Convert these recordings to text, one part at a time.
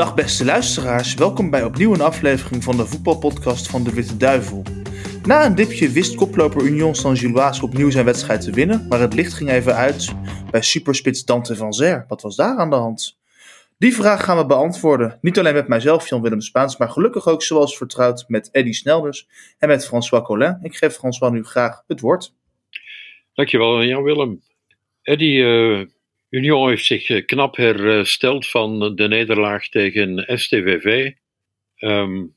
Dag beste luisteraars, welkom bij opnieuw een aflevering van de voetbalpodcast van de Witte Duivel. Na een dipje wist koploper Union Saint-Gilloise opnieuw zijn wedstrijd te winnen, maar het licht ging even uit bij superspits Dante van Zer. Wat was daar aan de hand? Die vraag gaan we beantwoorden, niet alleen met mijzelf Jan-Willem Spaans, maar gelukkig ook zoals vertrouwd met Eddy Snelders en met François Collin. Ik geef François nu graag het woord. Dankjewel Jan-Willem. Eddy, uh, Union heeft zich eh, knap hersteld van de nederlaag tegen STVV. Um,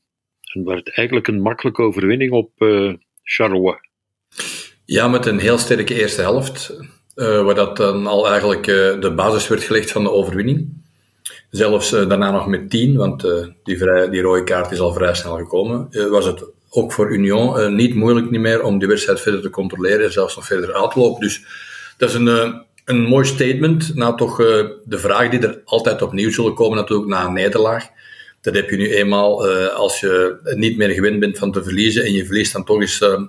en werd eigenlijk een makkelijke overwinning op uh, Charleroi. Ja, met een heel sterke eerste helft. Uh, waar dat dan al eigenlijk de basis werd gelegd van de overwinning. Zelfs daarna nog met 10, want die, die rode kaart is al vrij snel gekomen. was het ook voor Union niet moeilijk niet meer om die wedstrijd verder te controleren en zelfs nog verder uit te lopen. Dus dat is een een mooi statement na toch uh, de vraag die er altijd opnieuw zullen komen natuurlijk na een nederlaag. Dat heb je nu eenmaal uh, als je niet meer gewend bent van te verliezen en je verliest dan toch eens uh,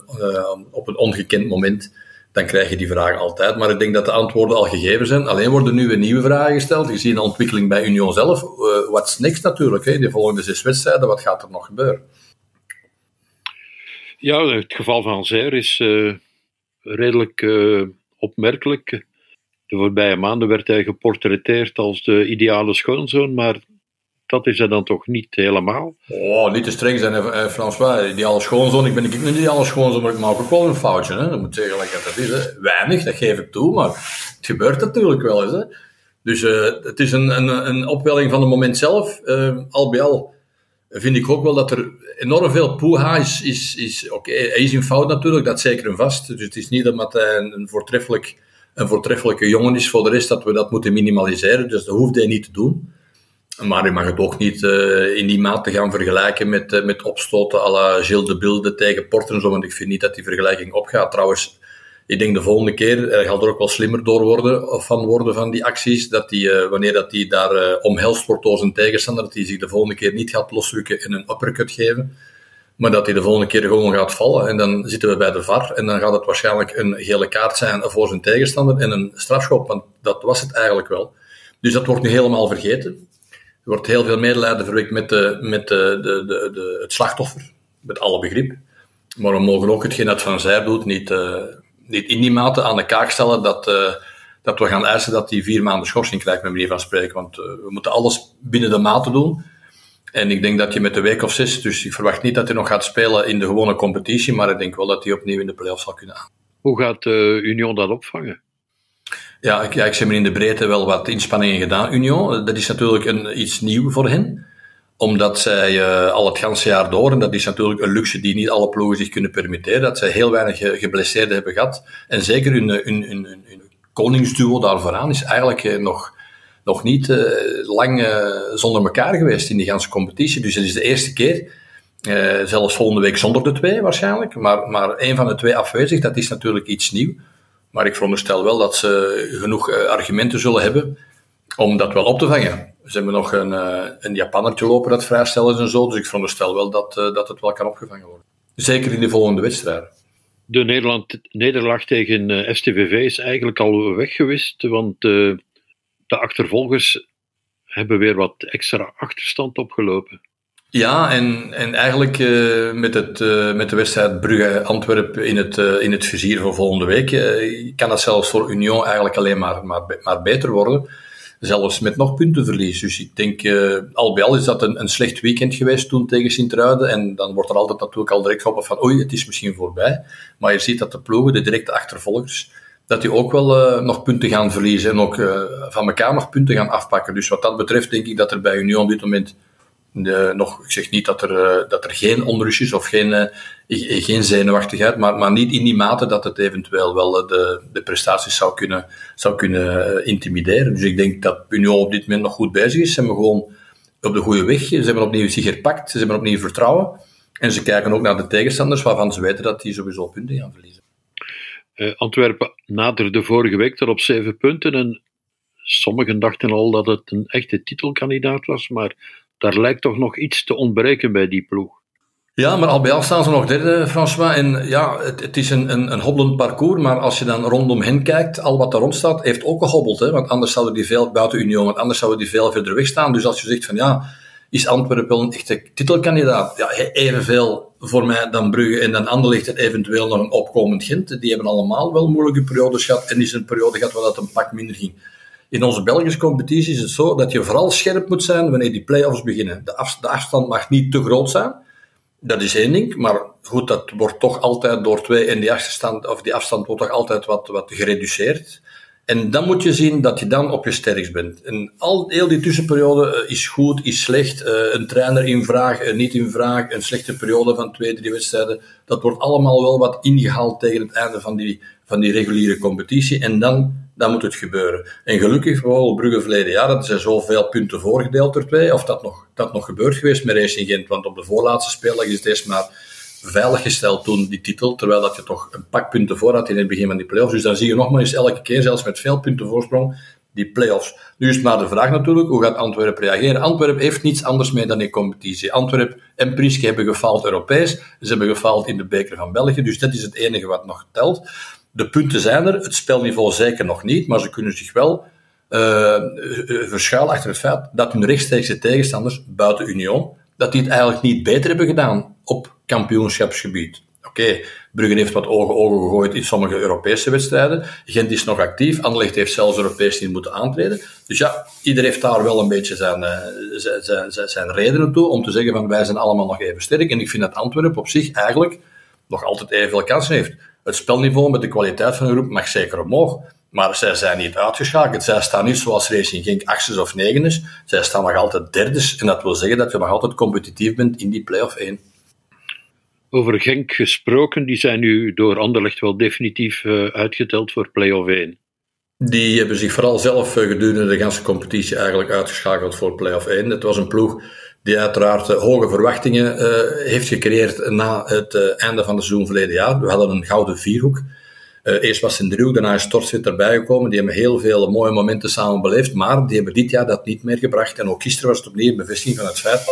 op een ongekend moment, dan krijg je die vraag altijd. Maar ik denk dat de antwoorden al gegeven zijn. Alleen worden nu weer nieuwe vragen gesteld. Je ziet een ontwikkeling bij Union zelf. Wat is niks natuurlijk? Hè? De volgende zes wedstrijden, wat gaat er nog gebeuren? Ja, het geval van Zer is redelijk opmerkelijk de voorbije maanden werd hij geportretteerd als de ideale schoonzoon, maar dat is hij dan toch niet helemaal. Oh, niet te streng zijn, eh, François. Ideale schoonzoon, ik ben niet ideale schoonzoon, maar ik maak ook wel een foutje. Hè? Dat moet zeggen dat is. Hè? Weinig, dat geef ik toe, maar het gebeurt natuurlijk wel eens. Hè? Dus uh, het is een, een, een opwelling van het moment zelf. Al bij al vind ik ook wel dat er enorm veel poeha is. is, is Oké, hij is in fout natuurlijk, dat zeker een vast. Dus het is niet dat hij een, een voortreffelijk een voortreffelijke jongen is. Voor de rest dat we dat moeten minimaliseren. Dus dat hoeft hij niet te doen. Maar je mag het ook niet uh, in die mate gaan vergelijken met, uh, met opstoten à la Gilles de Bilde tegen Porter en zo. Want ik vind niet dat die vergelijking opgaat. Trouwens, ik denk de volgende keer uh, gaat er ook wel slimmer door worden, van worden van die acties. Dat die, wanneer dat die daar omhelst wordt door zijn tegenstander, dat hij zich de volgende keer niet gaat losrukken en een uppercut geven. Maar dat hij de volgende keer gewoon gaat vallen. En dan zitten we bij de VAR. En dan gaat het waarschijnlijk een gele kaart zijn voor zijn tegenstander en een strafschop. Want dat was het eigenlijk wel. Dus dat wordt nu helemaal vergeten. Er wordt heel veel medelijden verwekt met, de, met de, de, de, het slachtoffer. Met alle begrip. Maar we mogen ook hetgeen dat Van Zijr doet niet, uh, niet in die mate aan de kaak stellen dat, uh, dat we gaan eisen dat hij vier maanden schorsing krijgt, met manier van spreken. Want uh, we moeten alles binnen de mate doen. En ik denk dat je met de week of zes, dus ik verwacht niet dat hij nog gaat spelen in de gewone competitie, maar ik denk wel dat hij opnieuw in de play-offs zal kunnen aan. Hoe gaat uh, Union dat opvangen? Ja, ik, ja, ik heb in de breedte wel wat inspanningen gedaan. Union, dat is natuurlijk een, iets nieuw voor hen omdat zij uh, al het ganse jaar door, en dat is natuurlijk een luxe die niet alle ploegen zich kunnen permitteren, dat zij heel weinig geblesseerden hebben gehad. En zeker hun, hun, hun, hun koningsduo daar vooraan is eigenlijk nog nog niet uh, lang uh, zonder elkaar geweest in die ganse competitie. Dus het is de eerste keer, uh, zelfs volgende week zonder de twee waarschijnlijk. Maar, maar één van de twee afwezig, dat is natuurlijk iets nieuw. Maar ik veronderstel wel dat ze genoeg argumenten zullen hebben om dat wel op te vangen. Ze hebben nog een, een Japannertje lopen dat vrijstellen en zo. Dus ik veronderstel wel dat, dat het wel kan opgevangen worden. Zeker in de volgende wedstrijden. De Nederland, nederlaag tegen STVV is eigenlijk al weggewist, want de achtervolgers hebben weer wat extra achterstand opgelopen. Ja, en, en eigenlijk uh, met, het, uh, met de wedstrijd Brugge-Antwerpen in, het, uh, in het vizier voor volgende week kan dat zelfs voor Union eigenlijk alleen maar, maar, maar beter worden. Zelfs met nog puntenverlies. Dus ik denk, al bij al is dat een, een slecht weekend geweest toen tegen Sint-Truiden. En dan wordt er altijd natuurlijk al direct gehoppen van oei, het is misschien voorbij. Maar je ziet dat de ploegen, de directe achtervolgers, dat die ook wel uh, nog punten gaan verliezen en ook uh, van elkaar nog punten gaan afpakken. Dus wat dat betreft denk ik dat er bij Union op dit moment uh, nog, ik zeg niet dat er, dat er geen onrust is of geen, geen zenuwachtigheid, maar, maar niet in die mate dat het eventueel wel de, de prestaties zou kunnen, zou kunnen intimideren. Dus ik denk dat Union op dit moment nog goed bezig is. Ze hebben gewoon op de goede weg. Ze hebben opnieuw zich herpakt, ze hebben opnieuw vertrouwen. En ze kijken ook naar de tegenstanders waarvan ze weten dat die sowieso punten gaan verliezen. Uh, Antwerpen naderde vorige week tot op zeven punten en sommigen dachten al dat het een echte titelkandidaat was, maar daar lijkt toch nog iets te ontbreken bij die ploeg. Ja, maar al bij al staan ze nog derde, François. En ja, het, het is een, een, een hobbelend parcours, maar als je dan rondom hen kijkt, al wat er rond staat, heeft ook gehobbeld. Hè? Want anders zouden die veel buiten Union, want anders zouden die veel verder weg staan. Dus als je zegt van ja, is Antwerpen wel een echte titelkandidaat. Ja, evenveel voor mij dan Brugge en dan Anderlecht en eventueel nog een opkomend Gent. Die hebben allemaal wel moeilijke periodes gehad en is een periode gehad waar dat een pak minder ging. In onze Belgische competitie is het zo dat je vooral scherp moet zijn wanneer die play-offs beginnen. De, afstand mag niet te groot zijn. Dat is één ding, maar goed, dat wordt toch altijd door twee en die achterstand, of die afstand wordt toch altijd wat, wat gereduceerd. En dan moet je zien dat je dan op je sterkst bent. En al heel die tussenperiode eh, is goed, is slecht. Uh, een trainer in vraag, uh, niet in vraag. Een slechte periode van twee, drie wedstrijden. Dat wordt allemaal wel wat ingehaald tegen het einde van die, van die reguliere competitie. En dan, dan moet het gebeuren. En gelukkig, vooral Brugge verleden jaar, dat zijn zoveel punten voorgedeeld door twee. Of dat nog, dat nog gebeurd geweest met Racing Gent. Want op de voorlaatste speeldag is het maar veiliggesteld toen, die titel, terwijl dat je toch een pak punten voor had in het begin van die playoffs. Dus dan zie je nog maar eens elke keer, zelfs met veel punten voorsprong, die playoffs. Nu is maar de vraag natuurlijk, hoe gaat Antwerpen reageren? Antwerpen heeft niets anders mee dan die competitie. Antwerpen en Priske hebben gefaald Europees, ze hebben gefaald in de beker van België, dus dat is het enige wat nog telt. De punten zijn er, het spelniveau zeker nog niet, maar ze kunnen zich wel uh, verschuilen achter het feit dat hun rechtstreekse tegenstanders buiten Union, dat die het eigenlijk niet beter hebben gedaan op kampioenschapsgebied. Oké, okay, Brugge heeft wat ogen, ogen gegooid in sommige Europese wedstrijden. Gent is nog actief. Anderlecht heeft zelfs Europees niet moeten aantreden. Dus ja, iedereen heeft daar wel een beetje zijn, uh, zijn, zijn, zijn redenen toe om te zeggen van wij zijn allemaal nog even sterk. En ik vind dat Antwerpen op zich eigenlijk nog altijd evenveel kansen heeft. Het spelniveau met de kwaliteit van de groep mag zeker omhoog. Maar zij zijn niet uitgeschakeld. Zij staan niet zoals Racing Genk achtste of negende. Zij staan nog altijd derdes. En dat wil zeggen dat je nog altijd competitief bent in die play-off 1. Over Genk gesproken, die zijn nu door Anderlecht wel definitief uh, uitgeteld voor play-off 1. Die hebben zich vooral zelf uh, gedurende de hele competitie eigenlijk uitgeschakeld voor play-off 1. Het was een ploeg die uiteraard uh, hoge verwachtingen heeft gecreëerd na het einde van het seizoen verleden jaar. We hadden een gouden vierhoek. Uh, eerst was Sindriuk, daarna is Tortzit erbij gekomen. Die hebben heel veel mooie momenten samen beleefd, maar die hebben dit jaar dat niet meer gebracht. En ook gisteren was het opnieuw een bevestiging van het feit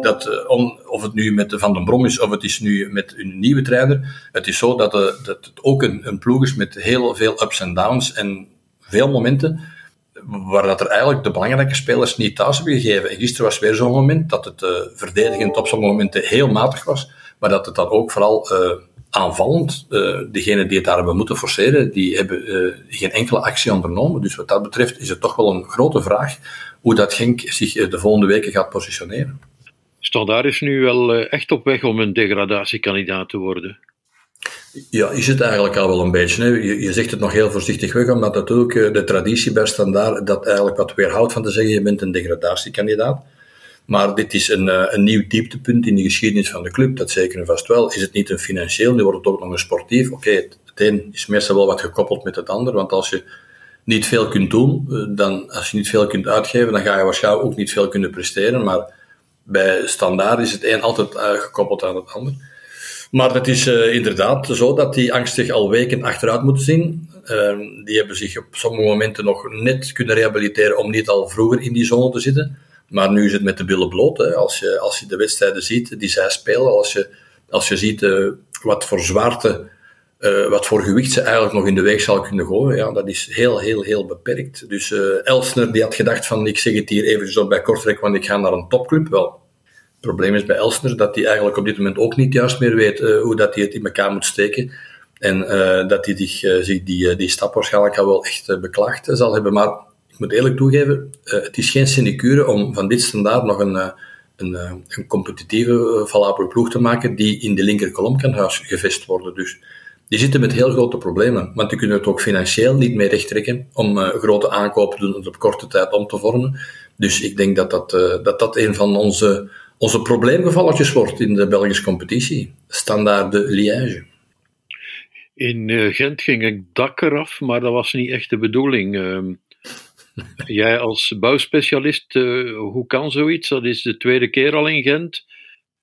dat, uh, on, of het nu met Van den Brom is, of het is nu met een nieuwe trainer, het is zo dat, uh, dat het ook een, een ploeg is met heel veel ups en downs en veel momenten waar dat er eigenlijk de belangrijke spelers niet thuis hebben gegeven. En gisteren was weer zo'n moment dat het verdedigend op sommige momenten heel matig was, maar dat het dan ook vooral aanvallend. Uh, degenen die het daar hebben moeten forceren, die hebben uh, geen enkele actie ondernomen. Dus wat dat betreft is het toch wel een grote vraag hoe dat Genk zich eh, de volgende weken gaat positioneren. Standaard is nu wel echt op weg om een degradatiekandidaat te worden. Ja, is het eigenlijk al wel een beetje. Hè? Je, je, zegt het nog heel voorzichtig weg, omdat natuurlijk de traditie bij Standaard dat eigenlijk wat weerhoudt van te zeggen, je bent een degradatiekandidaat. Maar dit is een, eh, een nieuw dieptepunt in de geschiedenis van de club, dat zeker en vast wel. Is het niet een financieel, nu wordt het ook nog een sportief. Oké, het, een is meestal wel wat gekoppeld met het ander, want als je niet veel kunt doen, eh, dan, als je niet veel kunt uitgeven, dan ga je waarschijnlijk ook niet veel kunnen presteren. Maar bij standaard is het een altijd uh, gekoppeld aan het ander. Maar het is inderdaad zo dat die angstig al weken achteruit moeten zien. Uh, die hebben zich op sommige momenten nog net kunnen rehabiliteren om niet al vroeger in die zone te zitten. Maar nu is het met de billen bloot. Als, je, als je de wedstrijden ziet die zij spelen, als je, als je ziet uh, wat voor zwaarte, uh, wat voor gewicht ze eigenlijk nog in de weegschaal kunnen gooien, ja, dat is heel, heel, heel beperkt. Dus uh, Elsner die had gedacht van, ik zeg het hier eventjes op bij Kortrijk, want ik ga naar een topclub. Wel, het probleem is bij Elsner dat hij eigenlijk op dit moment ook niet juist meer weet hoe dat hij het in elkaar moet steken. En dat hij zich, zich die, die stap waarschijnlijk al wel echt beklaagd zal hebben. Maar ik moet eerlijk toegeven, uh, het is geen sinecure om van dit standaard nog een, uh, een, uh, een competitieve valabele ploeg te maken die in de linkerkolom kan huisgevest worden. Dus die zitten met heel grote problemen, want die kunnen het ook financieel niet meer rechttrekken om grote aankopen te doen op korte tijd om te vormen. Dus ik denk dat dat, dat, dat een van onze, onze probleemgevalletjes wordt in de Belgische competitie. Standaard de Liège. In Gent ging het dak eraf, maar dat was niet echt de bedoeling. Jij als bouwspecialist, uh, hoe kan zoiets? Dat is de tweede keer al in Gent.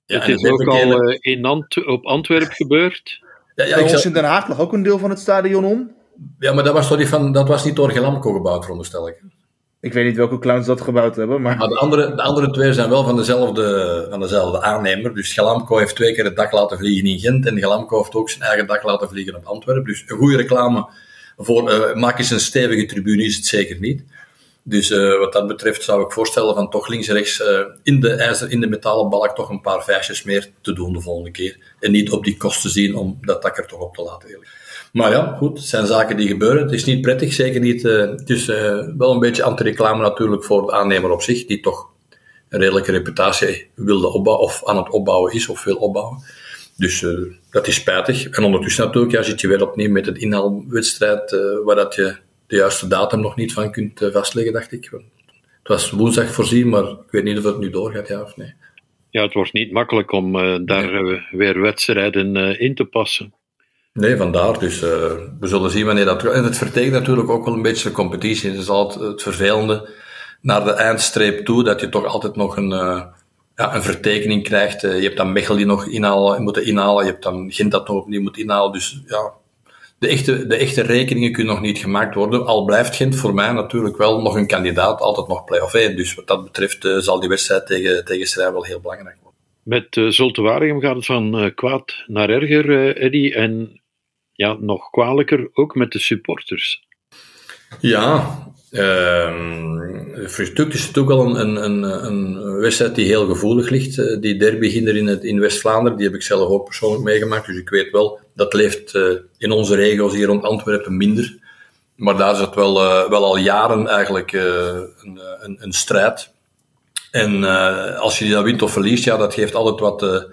Ja, het is ook al uh, in Ant op Antwerpen gebeurd. Ja, ja, ik zou... in Den Haag lag ook een deel van het stadion om. Ja, maar dat was, toch niet, van, dat was niet door Gelamco gebouwd, veronderstel ik. Ik weet niet welke clowns dat gebouwd hebben, maar... maar de, andere, de andere twee zijn wel van dezelfde, van dezelfde aannemer. Dus Gelamco heeft twee keer het dak laten vliegen in Gent en Gelamco heeft ook zijn eigen dak laten vliegen op Antwerpen. Dus een goede reclame voor uh, maak eens een stevige tribune is het zeker niet. Dus uh, wat dat betreft zou ik voorstellen van toch links en rechts uh, in, de ijzer, in de metalen balk toch een paar vijfjes meer te doen de volgende keer. En niet op die kosten zien om dat takker toch op te laten. Maar ja, goed, het zijn zaken die gebeuren. Het is niet prettig, zeker niet. Uh, het is wel een beetje anti-reclame natuurlijk voor de aannemer op zich, die toch een redelijke reputatie wilde opbouwen, of aan het opbouwen is, of wil opbouwen. Dus dat is spijtig. En ondertussen natuurlijk, ja, zit je weer opnieuw met het inhaalwedstrijd, waar dat je de juiste datum nog niet van kunt eh, vastleggen, dacht ik. Het was woensdag voorzien, maar ik weet niet of het nu doorgaat, ja of nee. Ja, het wordt niet makkelijk om uh, daar uh, weer wedstrijden uh, in te passen. Nee, vandaar. Dus we zullen zien wanneer dat... En het vertekent natuurlijk ook wel een beetje de competitie. Het is altijd het vervelende naar de eindstreep toe, dat je toch altijd nog een, ja, een vertekening krijgt. je hebt dan Mechel die nog inhalen, moeten inhalen. Je hebt dan Gent dat nog opnieuw moet inhalen. Dus ja, de echte, de echte rekeningen kunnen nog niet gemaakt worden. Al blijft Gent voor mij natuurlijk wel nog een kandidaat, altijd nog play-off 1. Dus wat dat betreft uh, zal die wedstrijd tegen, tegen wel heel belangrijk worden. Met uh, Zulte Waregem gaat het van uh, kwaad naar erger, Eddy. En ja, nog kwalijker ook met de supporters. Ja, stuk is het ook al een, een, een, wedstrijd die heel gevoelig ligt. die derby hier in, het, in West-Vlaanderen, die heb ik zelf ook persoonlijk meegemaakt. Dus ik weet wel, dat leeft uh, in onze regio's hier rond Antwerpen minder. Maar daar is het wel, uh, wel al jaren eigenlijk een, een, een, strijd. En als je die dan wint of verliest, ja, dat geeft altijd wat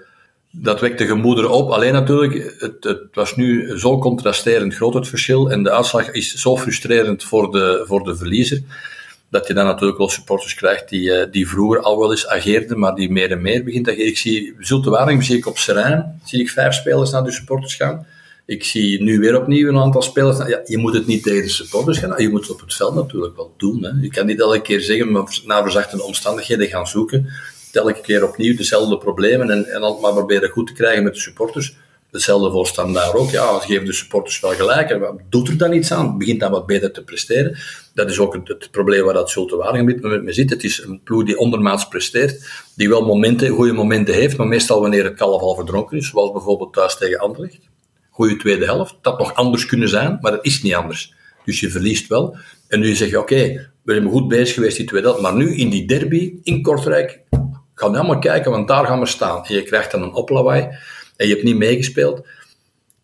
dat wekt de gemoederen op. Alleen natuurlijk, het, het, was nu zo contrasterend groot het verschil. En de uitslag is zo frustrerend voor de, voor de verliezer. Dat je dan natuurlijk wel supporters krijgt die, eh, die vroeger al wel eens ageerden, maar die meer en meer begint te ageren. Ik zie Zulte Waregem zie ik op Serijn, zie ik vijf spelers naar de supporters gaan. Ik zie nu weer opnieuw een aantal spelers. Ja, je moet het niet tegen de supporters gaan, je moet het op het veld natuurlijk wel doen. Hè. Je kan niet elke keer zeggen, maar naar verzachte omstandigheden gaan zoeken elke keer opnieuw dezelfde problemen en, en altijd maar proberen goed te krijgen met de supporters. Hetzelfde voor standaard ook. Ja, geven de supporters wel gelijk. Doet er dan iets aan? Begint dan wat beter te presteren? Dat is ook het, het probleem waar dat Zulte Waregem mee zit. Het is een ploeg die ondermaats presteert, die wel momenten, goede momenten heeft, maar meestal wanneer het kalf al verdronken is, zoals bijvoorbeeld thuis tegen Anderlecht. Goede tweede helft. Dat nog anders kunnen zijn, maar het is niet anders. Dus je verliest wel. En nu zeg je, oké, we zijn goed bezig geweest die tweede helft, maar nu in die derby in Kortrijk Ga helemaal kijken, want daar gaan we staan. En je krijgt dan een oplawaai en je hebt niet meegespeeld.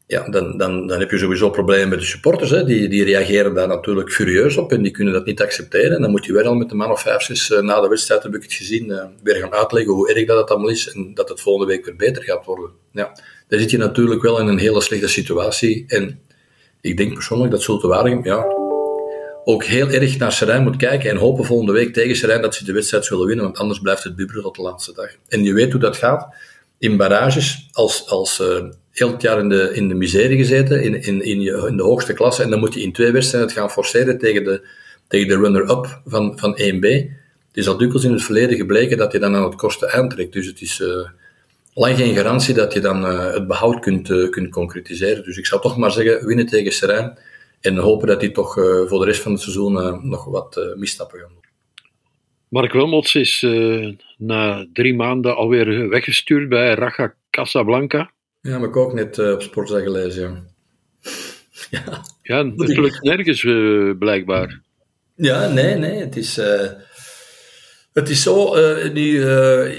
Ja, dan, dan, dan heb je sowieso problemen met de supporters. Hè. Die, die reageren daar natuurlijk furieus op en die kunnen dat niet accepteren. En dan moet je weer al met de man of vijf, zes uh, na de wedstrijd, heb ik het gezien, uh, weer gaan uitleggen hoe erg dat het allemaal is en dat het volgende week weer beter gaat worden. Ja, dan zit je natuurlijk wel in een hele slechte situatie. En ik denk persoonlijk dat Zulte Waregem, ja, ook heel erg naar Serijn moet kijken en hopen volgende week tegen Serijn dat ze de wedstrijd zullen winnen, want anders blijft het bubbelen tot de laatste dag. En je weet hoe dat gaat. In barrages, als, als uh, heel het jaar in de, in de miserie gezeten, in, in, in, je, in de hoogste klasse, en dan moet je in twee wedstrijden gaan forceren tegen de, tegen de runner-up van, van 1B. Het is al dikwijls in het verleden gebleken dat je dan aan het kosten aantrekt. Dus het is uh, lang geen garantie dat je dan uh, het behoud kunt, kunt concretiseren. Dus ik zou toch maar zeggen, winnen tegen Serijn en hopen dat hij toch uh, voor de rest van het seizoen uh, nog wat uh, misstappen gaan doen. Mark Wilmots is na drie maanden alweer weggestuurd bij Raja Casablanca. Ja, maar ik ook net op Sportza gelezen. Ja, ja. ja het lukt nergens blijkbaar. Ja, nee, nee. Het is, het is zo, nu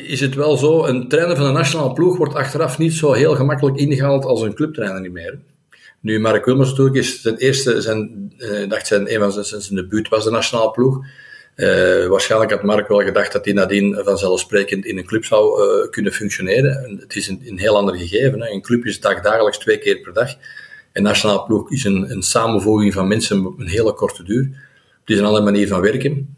is het wel zo, een trainer van de nationale ploeg wordt achteraf niet zo heel gemakkelijk ingehaald als een clubtrainer niet meer. Nu, Mark Wilmers natuurlijk is zijn eerste, zijn, uh, dacht zijn, een van zijn, zijn debuut was de nationale ploeg. Uh, waarschijnlijk had Mark wel gedacht dat hij nadien vanzelfsprekend in een club zou uh, kunnen functioneren. het is een, een heel ander gegeven. Hè. Een club is dag dagelijks twee keer per dag. Een nationale ploeg is een, een samenvoeging van mensen op een hele korte duur. Het is een andere manier van werken.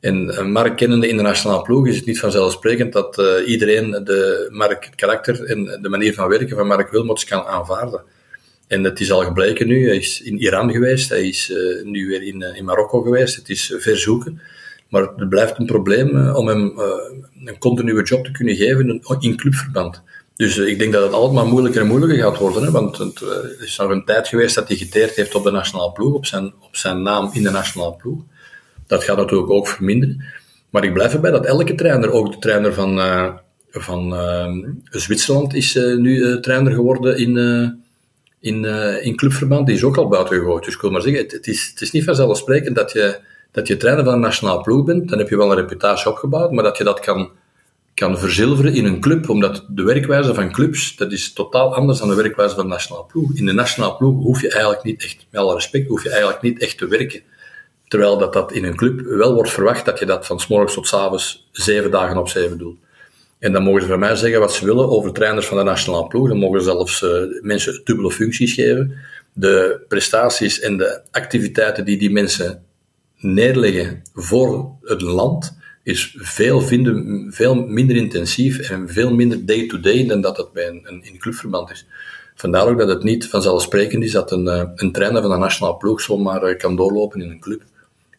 En Mark kennende in de nationale ploeg is het niet vanzelfsprekend dat iedereen de Mark, het karakter en de manier van werken van Mark Wilmots kan aanvaarden. En het is al gebleken nu, hij is in Iran geweest, hij is uh, nu weer in, uh, in Marokko geweest, het is verzoeken. Maar het blijft een probleem om hem een continue job te kunnen geven in clubverband. Dus ik denk dat het altijd maar moeilijker en moeilijker gaat worden. Hè, want het is nog een tijd geweest dat hij geteerd heeft op de nationale ploeg, op zijn, op zijn naam in de nationale ploeg. Dat gaat natuurlijk ook verminderen. Maar ik blijf erbij dat elke trainer, ook de trainer van, van Zwitserland, is nu trainer geworden in in, uh, in clubverband, die is ook al buiten gegooid. Dus ik wil maar zeggen, het, is, het is niet vanzelfsprekend dat je dat je trainer van een nationale ploeg bent, dan heb je wel een reputatie opgebouwd, maar dat je dat kan, kan verzilveren in een club, omdat de werkwijze van clubs, dat is totaal anders dan de werkwijze van de nationale ploeg. In de nationale ploeg hoef je eigenlijk niet echt, met alle respect, hoef je eigenlijk niet echt te werken. Terwijl dat, dat in een club wel wordt verwacht dat je dat van s morgens tot s avonds zeven dagen op zeven doet. En dan mogen ze van mij zeggen wat ze willen over trainers van de nationale ploeg. Dan mogen ze zelfs uh, mensen dubbele functies geven. De prestaties en de activiteiten die die mensen neerleggen voor het land is veel, vinden, veel minder intensief en veel minder day-to-day dan dat het bij een, clubverband is. Vandaar ook dat het niet vanzelfsprekend is dat een, uh, een trainer van de nationale ploeg zomaar uh, kan doorlopen in een club.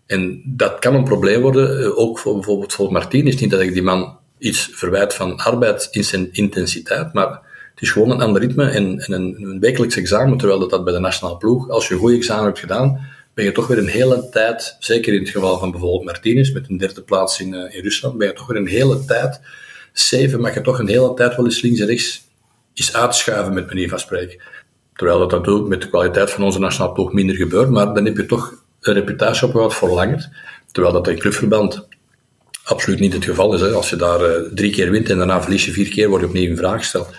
En dat kan een probleem worden, ook voor bijvoorbeeld voor Martin. is niet dat ik die man iets verwijt van arbeidsintensiteit, maar het is gewoon een ander ritme en, en een, een, wekelijks examen, terwijl dat, dat bij de nationale ploeg, als je een goed examen hebt gedaan, ben je toch weer een hele tijd, zeker in het geval van bijvoorbeeld Martinez met een derde plaats in, uh, in Rusland, ben je toch weer een hele tijd, zeven mag je toch een hele tijd wel eens links en rechts is uitschuiven met manier van spreken. Terwijl dat natuurlijk met de kwaliteit van onze nationale ploeg minder gebeurt, maar dan heb je toch een reputatie opgebouwd voor langer. Terwijl dat in clubverband absoluut niet het geval is. Hè. Als je daar uh, drie keer wint en daarna verlies je vier keer, word je opnieuw in vraag gesteld.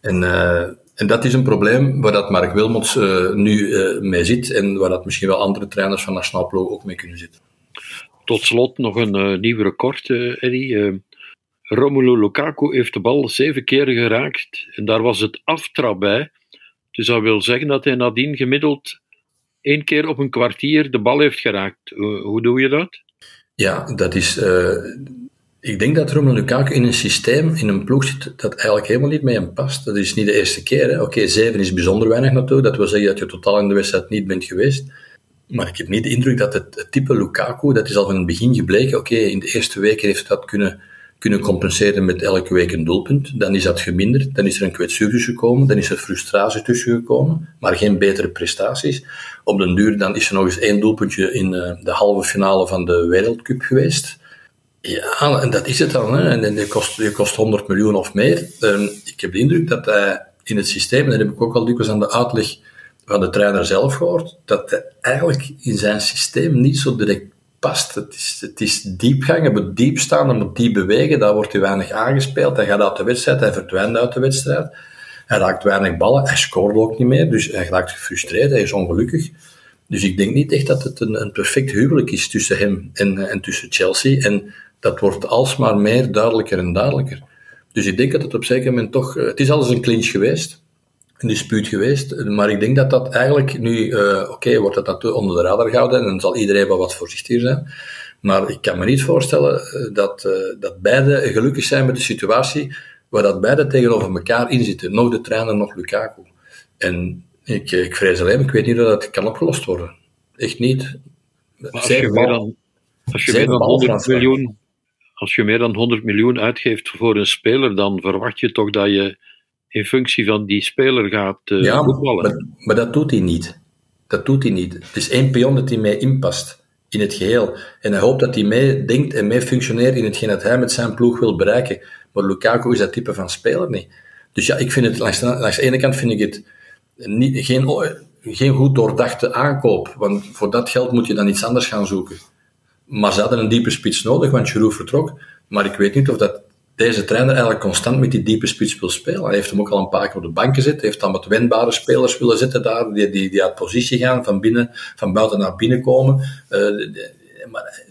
En, uh, en dat is een probleem waar dat Mark Wilmots uh, nu mee zit en waar dat misschien wel andere trainers van Nationaal Ploeg ook mee kunnen zitten. Tot slot nog een nieuw record, Eddie. Romelu Lukaku heeft de bal zeven keer geraakt en daar was het aftrap bij. Dus dat wil zeggen dat hij nadien gemiddeld één keer op een kwartier de bal heeft geraakt. hoe doe je dat? Ja, dat is. Uh, ik denk dat Romelu Lukaku in een systeem, in een ploeg zit, dat eigenlijk helemaal niet mee hem past. Dat is niet de eerste keer. Oké, zeven is bijzonder weinig natuurlijk. Dat wil zeggen dat je totaal in de wedstrijd niet bent geweest. Maar ik heb niet de indruk dat het, het type Lukaku, dat is al van het begin gebleken. Oké, in de eerste weken heeft dat kunnen kunnen compenseren met elke week een doelpunt. Dan is dat geminderd, dan is er een kwetsuur gekomen, dan is er frustratie tussen gekomen, maar geen betere prestaties. Op den duur dan is er nog eens één doelpuntje in eh, de halve finale van de Wereldcup geweest. Ja, en dat is het dan. Hè. En die kost, die kost 100 miljoen of meer. Ehm, ik heb de indruk dat hij in het systeem, en dat heb ik ook al dikwijls aan de uitleg van de trainer zelf gehoord, dat hij eigenlijk in zijn systeem niet zo direct past. Het is, het is diepgang, hij moet diep staan, hij moet diep bewegen, daar wordt hij weinig aangespeeld. Hij gaat uit de wedstrijd, hij verdwijnt uit de wedstrijd. Hij raakt weinig ballen, hij scoort ook niet meer, dus hij raakt gefrustreerd, hij is ongelukkig. Dus ik denk niet echt dat het een, een perfect huwelijk is tussen hem en, en tussen Chelsea. En dat wordt alsmaar meer duidelijker en duidelijker. Dus ik denk dat het op zeker moment toch... Het is alles een clinch geweest een dispuut geweest. Maar ik denk dat dat eigenlijk nu, uh, oké, okay, wordt dat natuurlijk onder de radar gehouden en dan zal iedereen wel wat voorzichtiger zijn. Maar ik kan me niet voorstellen eh, dat, uh, dat beide gelukkig zijn met de situatie waar dat beide tegenover elkaar inzitten. Nog de trainer, nog Lukaku. En ik, ik vrees alleen, ik weet niet of dat kan opgelost worden. Echt niet. Als je, meer dan, als je meer dan 100 miljoen, als je meer dan 100 miljoen uitgeeft voor een speler, dan verwacht je toch dat je in functie van die speler gaat uh, ja, voetballen. Maar, maar, dat doet hij niet. Dat doet hij niet. Het is één pion dat hij mee inpast in het geheel. En hij hoopt dat hij mee denkt en mee functioneert in hetgeen dat hij met zijn ploeg wil bereiken. Maar Lukaku is dat type van speler niet. Dus ja, ik vind het, langs de, langs de ene kant vind ik het niet, geen, geen goed doordachte aankoop. Want voor dat geld moet je dan iets anders gaan zoeken. Maar ze hadden een diepe spits nodig, want Giroud vertrok. Maar ik weet niet of dat deze trainer eigenlijk constant met die diepe spits wil spelen. Hij heeft hem ook al een paar keer op de bank gezet. Hij heeft dan wat wendbare spelers willen zetten daar, die, die, die uit positie gaan, van, binnen, van buiten naar binnen komen. Uh, maar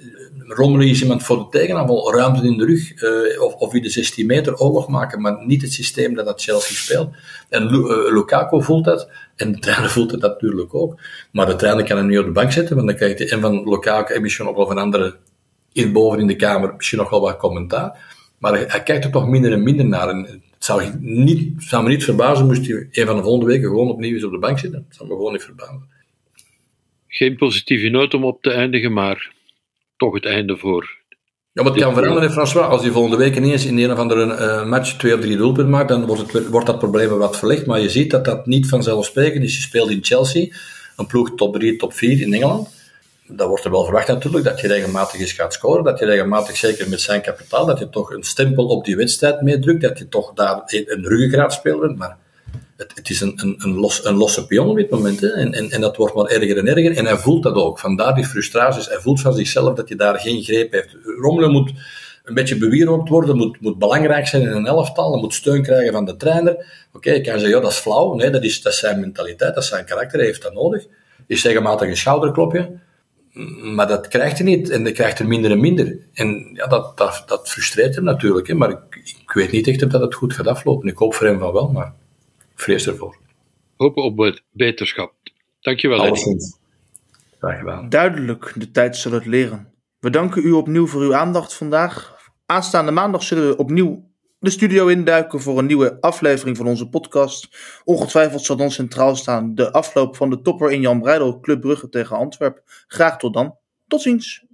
Romelu is iemand voor de tegenaanval, ruimte in de rug, uh, of, of in de 16 meter oorlog maken, maar niet het systeem dat dat Chelsea speelt. En Lukaku voelt dat, en de trainer voelt het natuurlijk ook. Maar de trainer kan hem niet op de bank zetten, want dan krijgt hij en van Lukaku en misschien ook wel van andere in, boven in de kamer misschien nog wel wat commentaar. Maar hij, kijkt er toch minder en minder naar. En het zou, niet, zou me niet verbazen moest hij een van de volgende weken gewoon opnieuw eens op de bank zitten. Dat zou me gewoon niet verbazen. Geen positieve noot om op te eindigen, maar toch het einde voor. Ja, maar het kan veranderen, François. Als hij volgende week ineens in een of andere uh, match twee of drie doelpunten maakt, dan wordt, het, wordt dat probleem wat verlegd. Maar je ziet dat dat niet vanzelfsprekend is. Je speelt in Chelsea, een ploeg top 3, top 4 in Engeland dat wordt er wel verwacht natuurlijk, dat je regelmatig eens gaat scoren, dat je regelmatig, zeker met zijn kapitaal, dat je toch een stempel op die wedstrijd meedrukt, dat je toch daar een, een speelt. maar het, het is een, een, een, los, een losse pion op dit moment. Hè. En, en, en dat wordt maar erger en erger. En hij voelt dat ook. Vandaar die frustraties. Hij voelt van zichzelf dat hij daar geen greep heeft. Rommelen moet een beetje bewierookt worden, moet, moet belangrijk zijn in een elftal, moet steun krijgen van de trainer. Oké, okay, ik kan zeggen, ja, dat is flauw. Nee, dat is, dat is zijn mentaliteit, dat is zijn karakter, hij heeft dat nodig. Is regelmatig een schouderklopje. Maar dat krijgt hij niet en dat krijgt er minder en minder. En ja, dat, dat, dat frustreert hem natuurlijk. Hè. Maar ik, ik weet niet echt of dat het goed gaat aflopen. Ik hoop voor hem van wel, maar ik vrees ervoor. Hopen op beterschap. Dankjewel, Alleszins. Graag gedaan. Duidelijk, de tijd zal het leren. We danken u opnieuw voor uw aandacht vandaag. Aanstaande maandag zullen we opnieuw de studio induiken voor een nieuwe aflevering van onze podcast. Ongetwijfeld zal dan centraal staan de afloop van de topper in Jan Breidel Club Brugge tegen Antwerpen. Graag tot dan. Tot ziens.